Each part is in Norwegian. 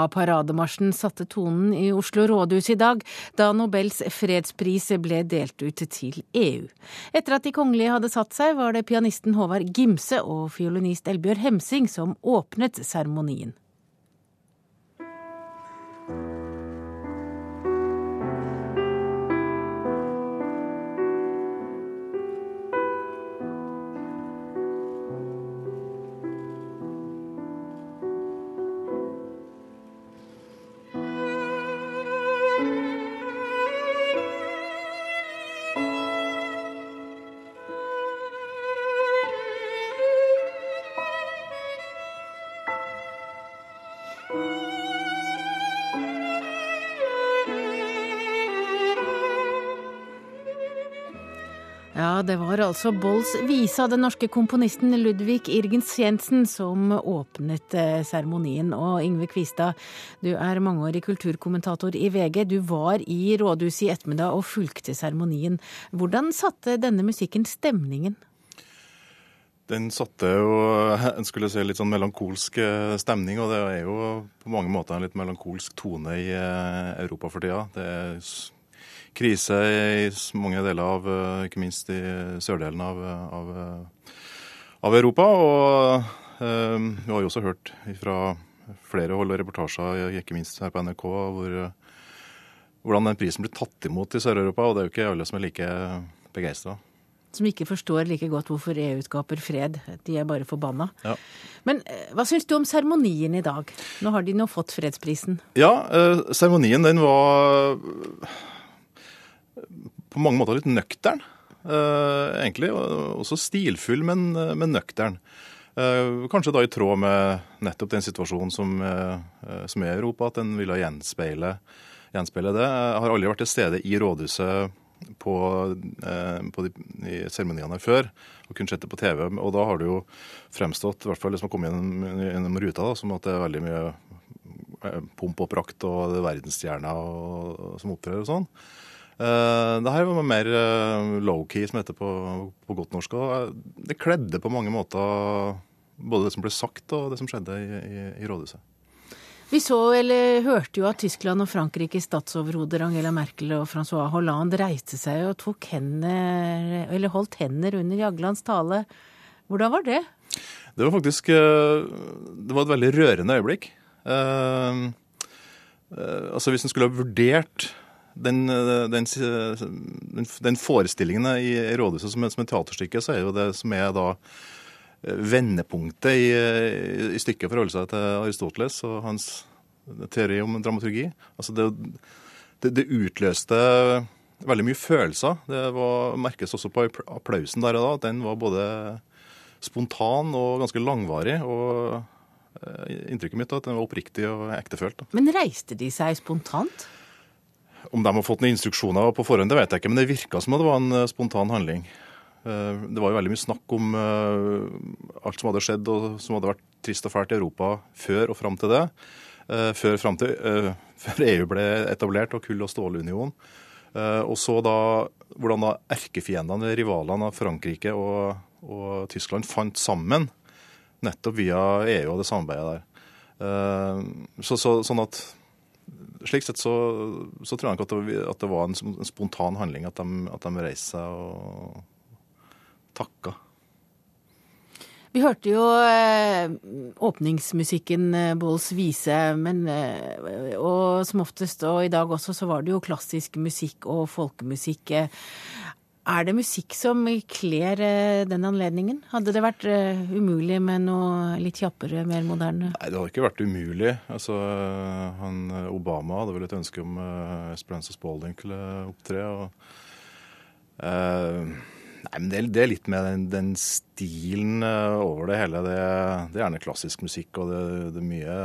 Ja, parademarsjen satte tonen i Oslo rådhus i dag, da Nobels fredspris ble delt ut til EU. Etter at de kongelige hadde satt seg, var det pianisten Håvard Gimse og fiolinist Elbjørg Hemsing som åpnet seremonien. Det var altså Bolls vise av den norske komponisten Ludvig Irgens Jensen som åpnet eh, seremonien. Og Yngve Kvistad, du er mangeårig kulturkommentator i VG. Du var i rådhuset i ettermiddag og fulgte seremonien. Hvordan satte denne musikken stemningen? Den satte jo en skulle si, litt sånn melankolsk eh, stemning, og det er jo på mange måter en litt melankolsk tone i eh, Europa for tida. Det er krise i mange deler av eh, ikke minst i sørdelen av, av, av Europa. Og eh, vi har jo også hørt fra flere hold og reportasjer, ikke minst her på NRK, hvor, hvordan den prisen blir tatt imot i Sør-Europa. Og det er jo ikke alle som er like begeistra. Som ikke forstår like godt hvorfor EU skaper fred. De er bare forbanna. Ja. Men eh, hva syns du om seremonien i dag? Nå har de nå fått fredsprisen. Ja, seremonien den var på mange måter litt nøktern, uh, egentlig. Også stilfull, men, men nøktern. Uh, kanskje da i tråd med nettopp den situasjonen som, som er i Europa, at den ville gjenspeile, gjenspeile, det. Jeg har aldri vært til stede i rådhuset på, på de, i seremoniene før og kun sett det på TV. Og da har det jo fremstått, i hvert fall det som har kommet gjennom, gjennom ruta, da, som at det er veldig mye pomp og prakt og det er verdensstjerner som opptrer og sånn. Uh, det her var mer uh, low-key, som heter på, på, godt norsk. og Det kledde på mange måter både det som ble sagt og det som skjedde i, i, i rådhuset. Vi så eller hørte jo at Tyskland og Frankrikes statsoverhoder Angela Merkel og Francois Hollande reiste seg og tok hender, eller holdt hender under Jaglands tale. Hvordan var det? Det var faktisk Det var et veldig rørende øyeblikk. altså Hvis en skulle ha vurdert den, den, den, den, forestillingen i rådhuset som, som et teaterstykke, så er jo det som er da eh, vendepunktet i, i stykket forholder seg til Aristoteles og hans teori om dramaturgi. Altså det, det, det, utløste veldig mye følelser. Det var, merkes også på applausen der og da. Den var både spontan og ganske langvarig. og eh, Inntrykket mitt er at den var oppriktig og ektefølt. Men reiste de seg spontant? Om de har fått noen instruksjoner på forhånd, det vet jeg ikke, men det virka som det var en eh, spontan handling. Eh, det var jo veldig mye snakk om eh, alt som hadde skjedd og som hadde vært trist og fælt i Europa før og fram til det. Før, til, før EU ble etablert og kull- og stålunion. Og så da hvordan da erkefiendene, rivalene av Frankrike og, og, Tyskland fant sammen nettopp via EU og det samarbeidet der. Så, så, sånn at slik sett så, så, tror jeg nok at det, at det var en, en, spontan handling at de, at de reiste seg og takka. Vi hørte jo eh, åpningsmusikken, eh, Båls vise, men, eh, og som oftest, og i dag også, så var det jo klassisk musikk og folkemusikk. Er det musikk som kler eh, den anledningen? Hadde det vært eh, umulig med noe litt kjappere, mer moderne? Nei, det hadde ikke vært umulig. Altså, han, Obama hadde vel et ønske om uh, Esperanza Spalding skulle opptre. og uh, Nei, men det, det, er litt med den, den stilen over det hele. Det, det, er gjerne klassisk musikk, og det, det er mye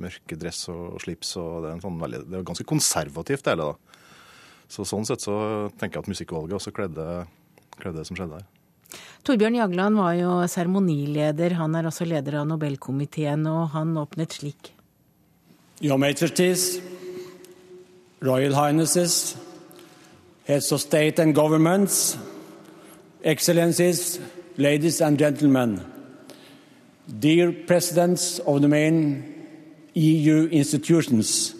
mørke dress og, og slips. og det er, sånn veldig, det er ganske konservativt, det hele. da. Så Sånn sett så tenker jeg at musikkvalget også kledde, kledde det som skjedde her. Torbjørn Jagland var jo seremonileder. Han er også leder av Nobelkomiteen, og han åpnet slik. Your Majesties, Royal Highnesses, Heads of State and Governments, Excellencies, Ladies and Gentlemen, Dear Presidents of the main EU institutions,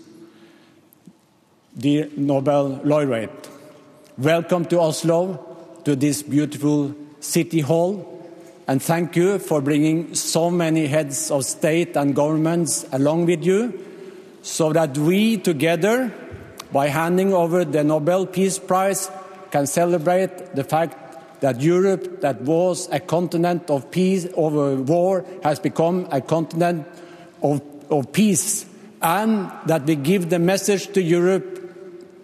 dear Nobel laureate. Welcome to Oslo, to this beautiful city hall, and thank you for bringing so many heads of state and governments along with you so that we together, by handing over the Nobel Peace Prize, can celebrate the fact that Europe, that was a continent of peace over uh, war, has become a continent of, of peace, and that we give the message to Europe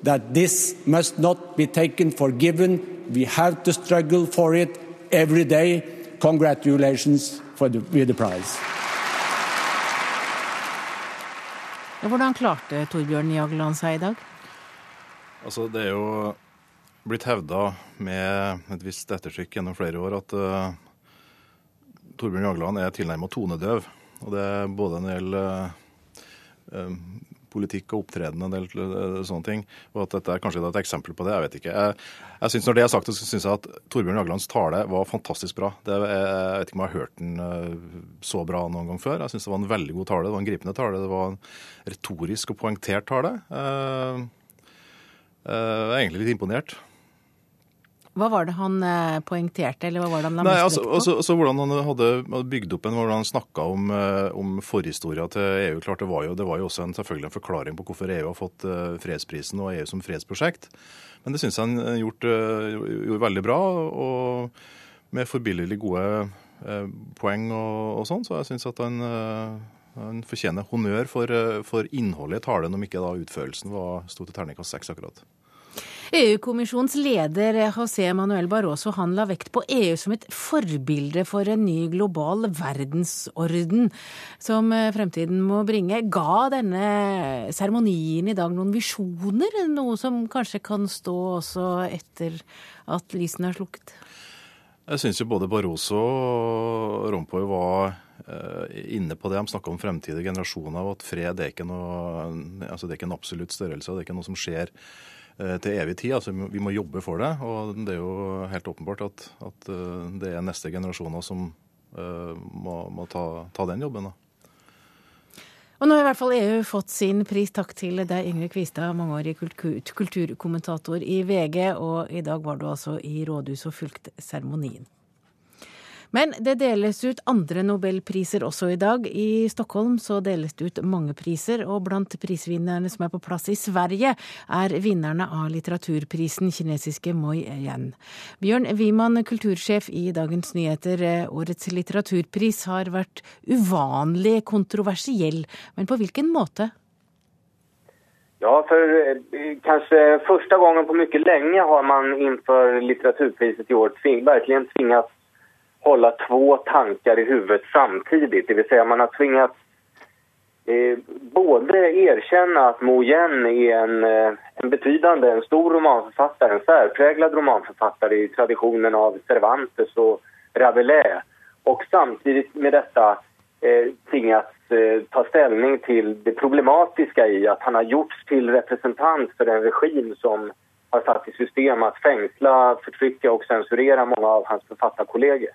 that this must not be taken for given. We have to struggle for it every day. Congratulations for the, with the prize. Hvordan klarte Torbjørn Jagland seg i dag? Altså, det er jo blitt hevda med et visst ettertrykk gjennom flere år at uh, Torbjørn Jagland er tilnærma tonedøv. Og det er både en del uh, uh, politikk og opptreden en del sånne ting. Og at dette er kanskje et eksempel på det, jeg vet ikke. Jeg, jeg synes Når det er sagt, så syns jeg at Torbjørn Jaglands tale var fantastisk bra. Det, jeg vet ikke om jeg har hørt den så bra noen gang før. Jeg syns det var en veldig god tale. Det var en gripende tale. Det var en retorisk og poengtert tale. Jeg er egentlig litt imponert. Hva var det han eh, poengterte, eller hva var det han la mest altså, vekt på? Altså, altså, hvordan han hadde bygd opp en, hvordan han snakka om, eh, om forhistoria til EU. Klart det var jo, det var jo også en, selvfølgelig en forklaring på hvorfor EU har fått uh, fredsprisen og EU som fredsprosjekt. Men det syns jeg han gjort, gjorde veldig bra, og med forbilledlig gode poeng og, og, sånn. Så jeg syns at han, han fortjener honnør for, for innholdet i talen, om ikke da utførelsen var, sto til terningkast seks akkurat. EU-kommisjonens leder José Manuel Barroso han la vekt på EU som et forbilde for en ny global verdensorden som eh, fremtiden må bringe. Ga denne seremonien i dag noen visjoner? Noe som kanskje kan stå også etter at lysene er slukket? Jeg syns jo både Barroso og Rompoy var eh, inne på det. De snakka om fremtidige generasjoner, og at fred er ikke, noe, altså det er ikke en absolutt størrelse. Det er ikke noe som skjer Eh, til evig tid. Altså, vi må jobbe for det. Og det er jo helt åpenbart at, at eh, det er neste generasjoner som uh, må, må ta, ta, den jobben. da. Og nå har i hvert fall EU fått sin pris. Takk til deg, Yngve Kvistad, mangeårig kultur kulturkommentator i VG. Og i dag var du altså i rådhuset og fulgte seremonien. Men det deles ut andre nobelpriser også i dag. I Stockholm så deles det ut mange priser, og blant prisvinnerne som er på plass i Sverige, er vinnerne av litteraturprisen, kinesiske Moi Yan. Bjørn Wiman, kultursjef i Dagens Nyheter. Årets litteraturpris har vært uvanlig kontroversiell, men på hvilken måte? Ja, for eh, kanskje første gangen på mye lenge har man innenfor litteraturpriset i år virkelig tvinget hålla två tankar i huvudet samtidigt. Det vill säga man har tvingats eh, både erkänna att Mo Yen är en, eh, en betydande, en stor romanförfattare, en särpräglad romanförfattare i traditionen av Cervantes och Rabelais och samtidigt med detta eh, tvingats eh, ta ställning till det problematiska i att han har gjorts till representant för en regim som har satt i system att fängsla, förtrycka och censurera många av hans författarkollegor.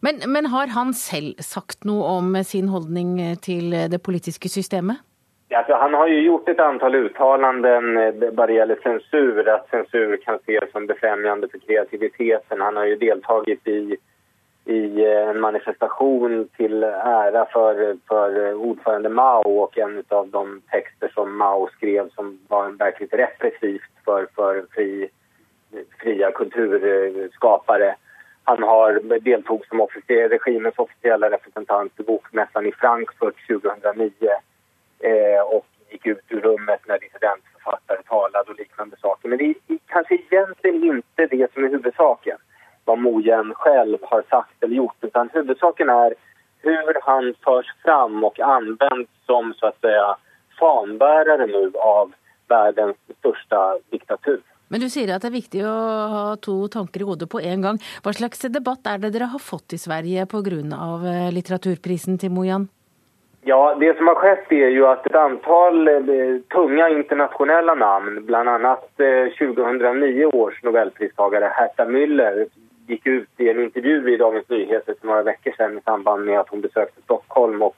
Men, men, har han selv sagt noe om sin holdning til det politiske systemet? Ja, han har jo gjort et antall uttalanden bare eh, gjelder sensur, at sensur kan ses som befremjende for kreativiteten. Han har jo deltatt i, i eh, en manifestasjon til ære for, for ordførende Mao og en av de tekster som Mao skrev som var virkelig repressivt for, for fri, frie kulturskapere. Han har deltog som officiell, regimens officiella representant i Bokmässan i Frankfurt 2009 eh, och gick ut ur rummet när dissidentförfattare talade och liknande saker. Men det är kanske egentligen inte det som är huvudsaken, vad Mojen själv har sagt eller gjort, utan huvudsaken är hur han förs fram och används som så att säga fanbärare nu av världens största diktatur. Men du sier at det er viktig å ha to tanker i hodet på en gang. Hva slags debatt er det dere har fått i Sverige pga. Eh, litteraturprisen til Mojan? Ja, Det som har skett er jo at et antall tunga tunge internasjonale navn, bl.a. 2009 eh, års nobelpristager Herta Müller, gikk ut i en intervju i Dagens Nyheter for noen uker siden i samband med at hun besøkte Stockholm og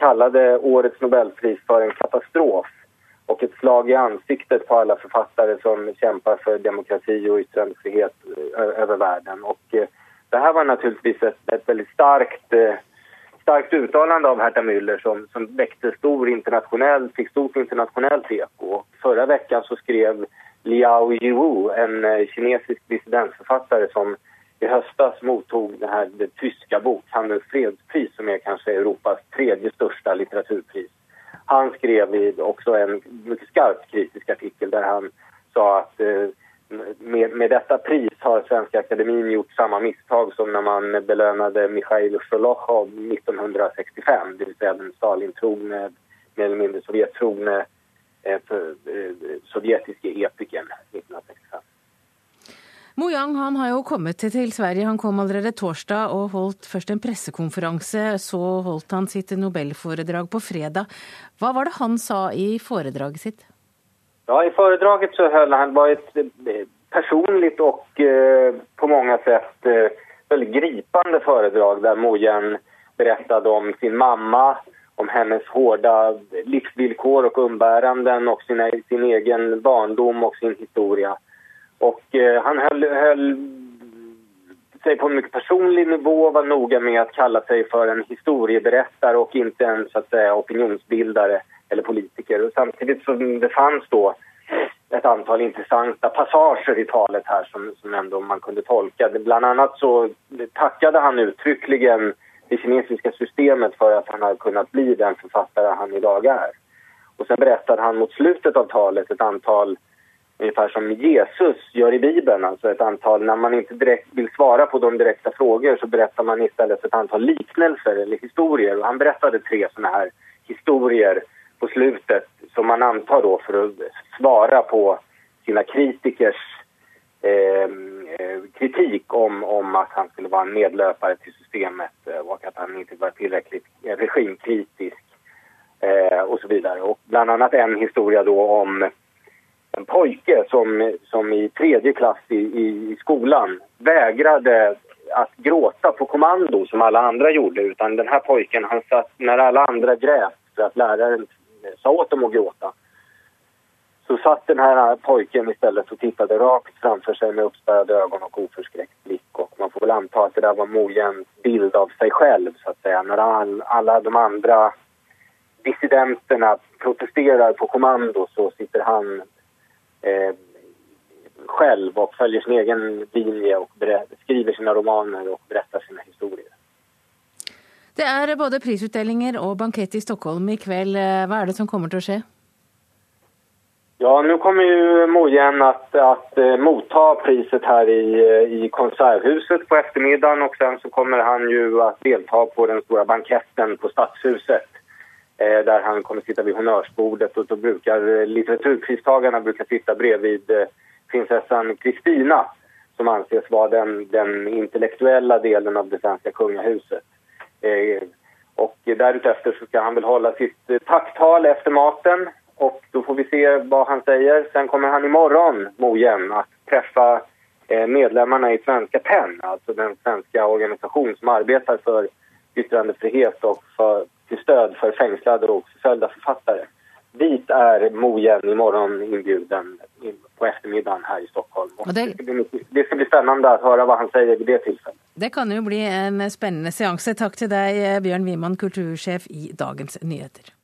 kalte årets Nobelpris for en katastrof och ett slag i ansiktet på alla författare som kämpar för demokrati och yttrandefrihet över världen. Och det här var naturligtvis ett, ett väldigt starkt, starkt uttalande av Herta Müller som, som väckte stor internationell, fick stort internationellt eko. Förra veckan så skrev Liao Yiwu, en kinesisk dissidentförfattare som i höstas mottog det här det tyska bokhandelns fredspris som är kanske Europas tredje största litteraturpris. Han skrev också en mycket skarpt kritisk artikel där han sa att eh, med, med, detta pris har Svenska Akademin gjort samma misstag som när man belönade Mikhail Sholokhov 1965, det vill säga den Stalin-trogne, mer eller mindre Sovjettrogne eh, eh, sovjetiske epiken 1965. Mo Yang han har jo kommet til Sverige. Han kom allerede torsdag og holdt først en pressekonferanse. Så holdt han sitt nobelforedrag på fredag. Hva var det han sa i foredraget sitt? Ja, I foredraget så holdt han var et personlig og eh, på mange sätt eh, gripende foredrag, der Mo Yang fortalte om sin mamma, om hennes harde livsvilkår og umbäranden og sin, sin egen barndom og sin historia. Och eh, han höll, höll sig på en mycket personlig nivå, var noga med att kalla sig för en historieberättare och inte en så att säga, opinionsbildare eller politiker. Och samtidigt som det fanns då ett antal intressanta passager i talet här som, som ändå man kunde tolka. Bland annat så tackade han uttryckligen det kinesiska systemet för att han har kunnat bli den författare han idag är. Och sen berättade han mot slutet av talet ett antal ungefär som Jesus gör i Bibeln. Alltså ett antal, när man inte direkt vill svara på de direkta frågor så berättar man istället ett antal liknelser eller historier. Och han berättade tre sådana här historier på slutet som man antar då för att svara på sina kritikers eh, kritik om, om att han skulle vara en medlöpare till systemet och att han inte var tillräckligt regimkritisk eh, och så vidare. Och bland annat en historia då om en pojke som, som i tredje klass i, i skolan vägrade att gråta på kommando som alla andra gjorde. Utan den här pojken, han satt när alla andra grät för att läraren sa åt dem att gråta. Så satt den här pojken istället och tittade rakt framför sig med uppspärrade ögon och oförskräckt blick. Och man får väl anta att det där var Mojens bild av sig själv så att säga. När all, alla de andra dissidenterna protesterar på kommando så sitter han eh, själv och följer sin egen linje och skriver sina romaner och berättar sina historier. Det er både prisutdelinger og bankett i Stockholm i kveld. Hva er det som kommer til å skje? Ja, nu kommer ju Mojen att, att eh, motta priset här i, i Konserthuset på eftermiddagen och sen så kommer han ju att delta på den stora banketten på Stadshuset Eh, där han kommer sitta vid honnörsbordet och då brukar eh, litteraturpristagarna brukar sitta bredvid eh, prinsessan Kristina som anses vara den, den intellektuella delen av det svenska kungahuset. och därefter så ska han väl hålla sitt tacktal efter maten och då får vi se vad han säger. Sen kommer han imorgon, Mojen, att träffa medlemmarna i Svenska PEN, alltså den svenska organisation som arbetar för yttrandefrihet och för till stöd för fängslade och förföljda författare. Dit igjen Mojen morgen inbjuden på eftermiddagen her i Stockholm. Det... Det, skal bli, det ska bli spennende å høre hva han sier i det tilfellet. Det kan jo bli en spennende seanse. Takk til deg, Bjørn Wiman, kultursjef i Dagens Nyheter.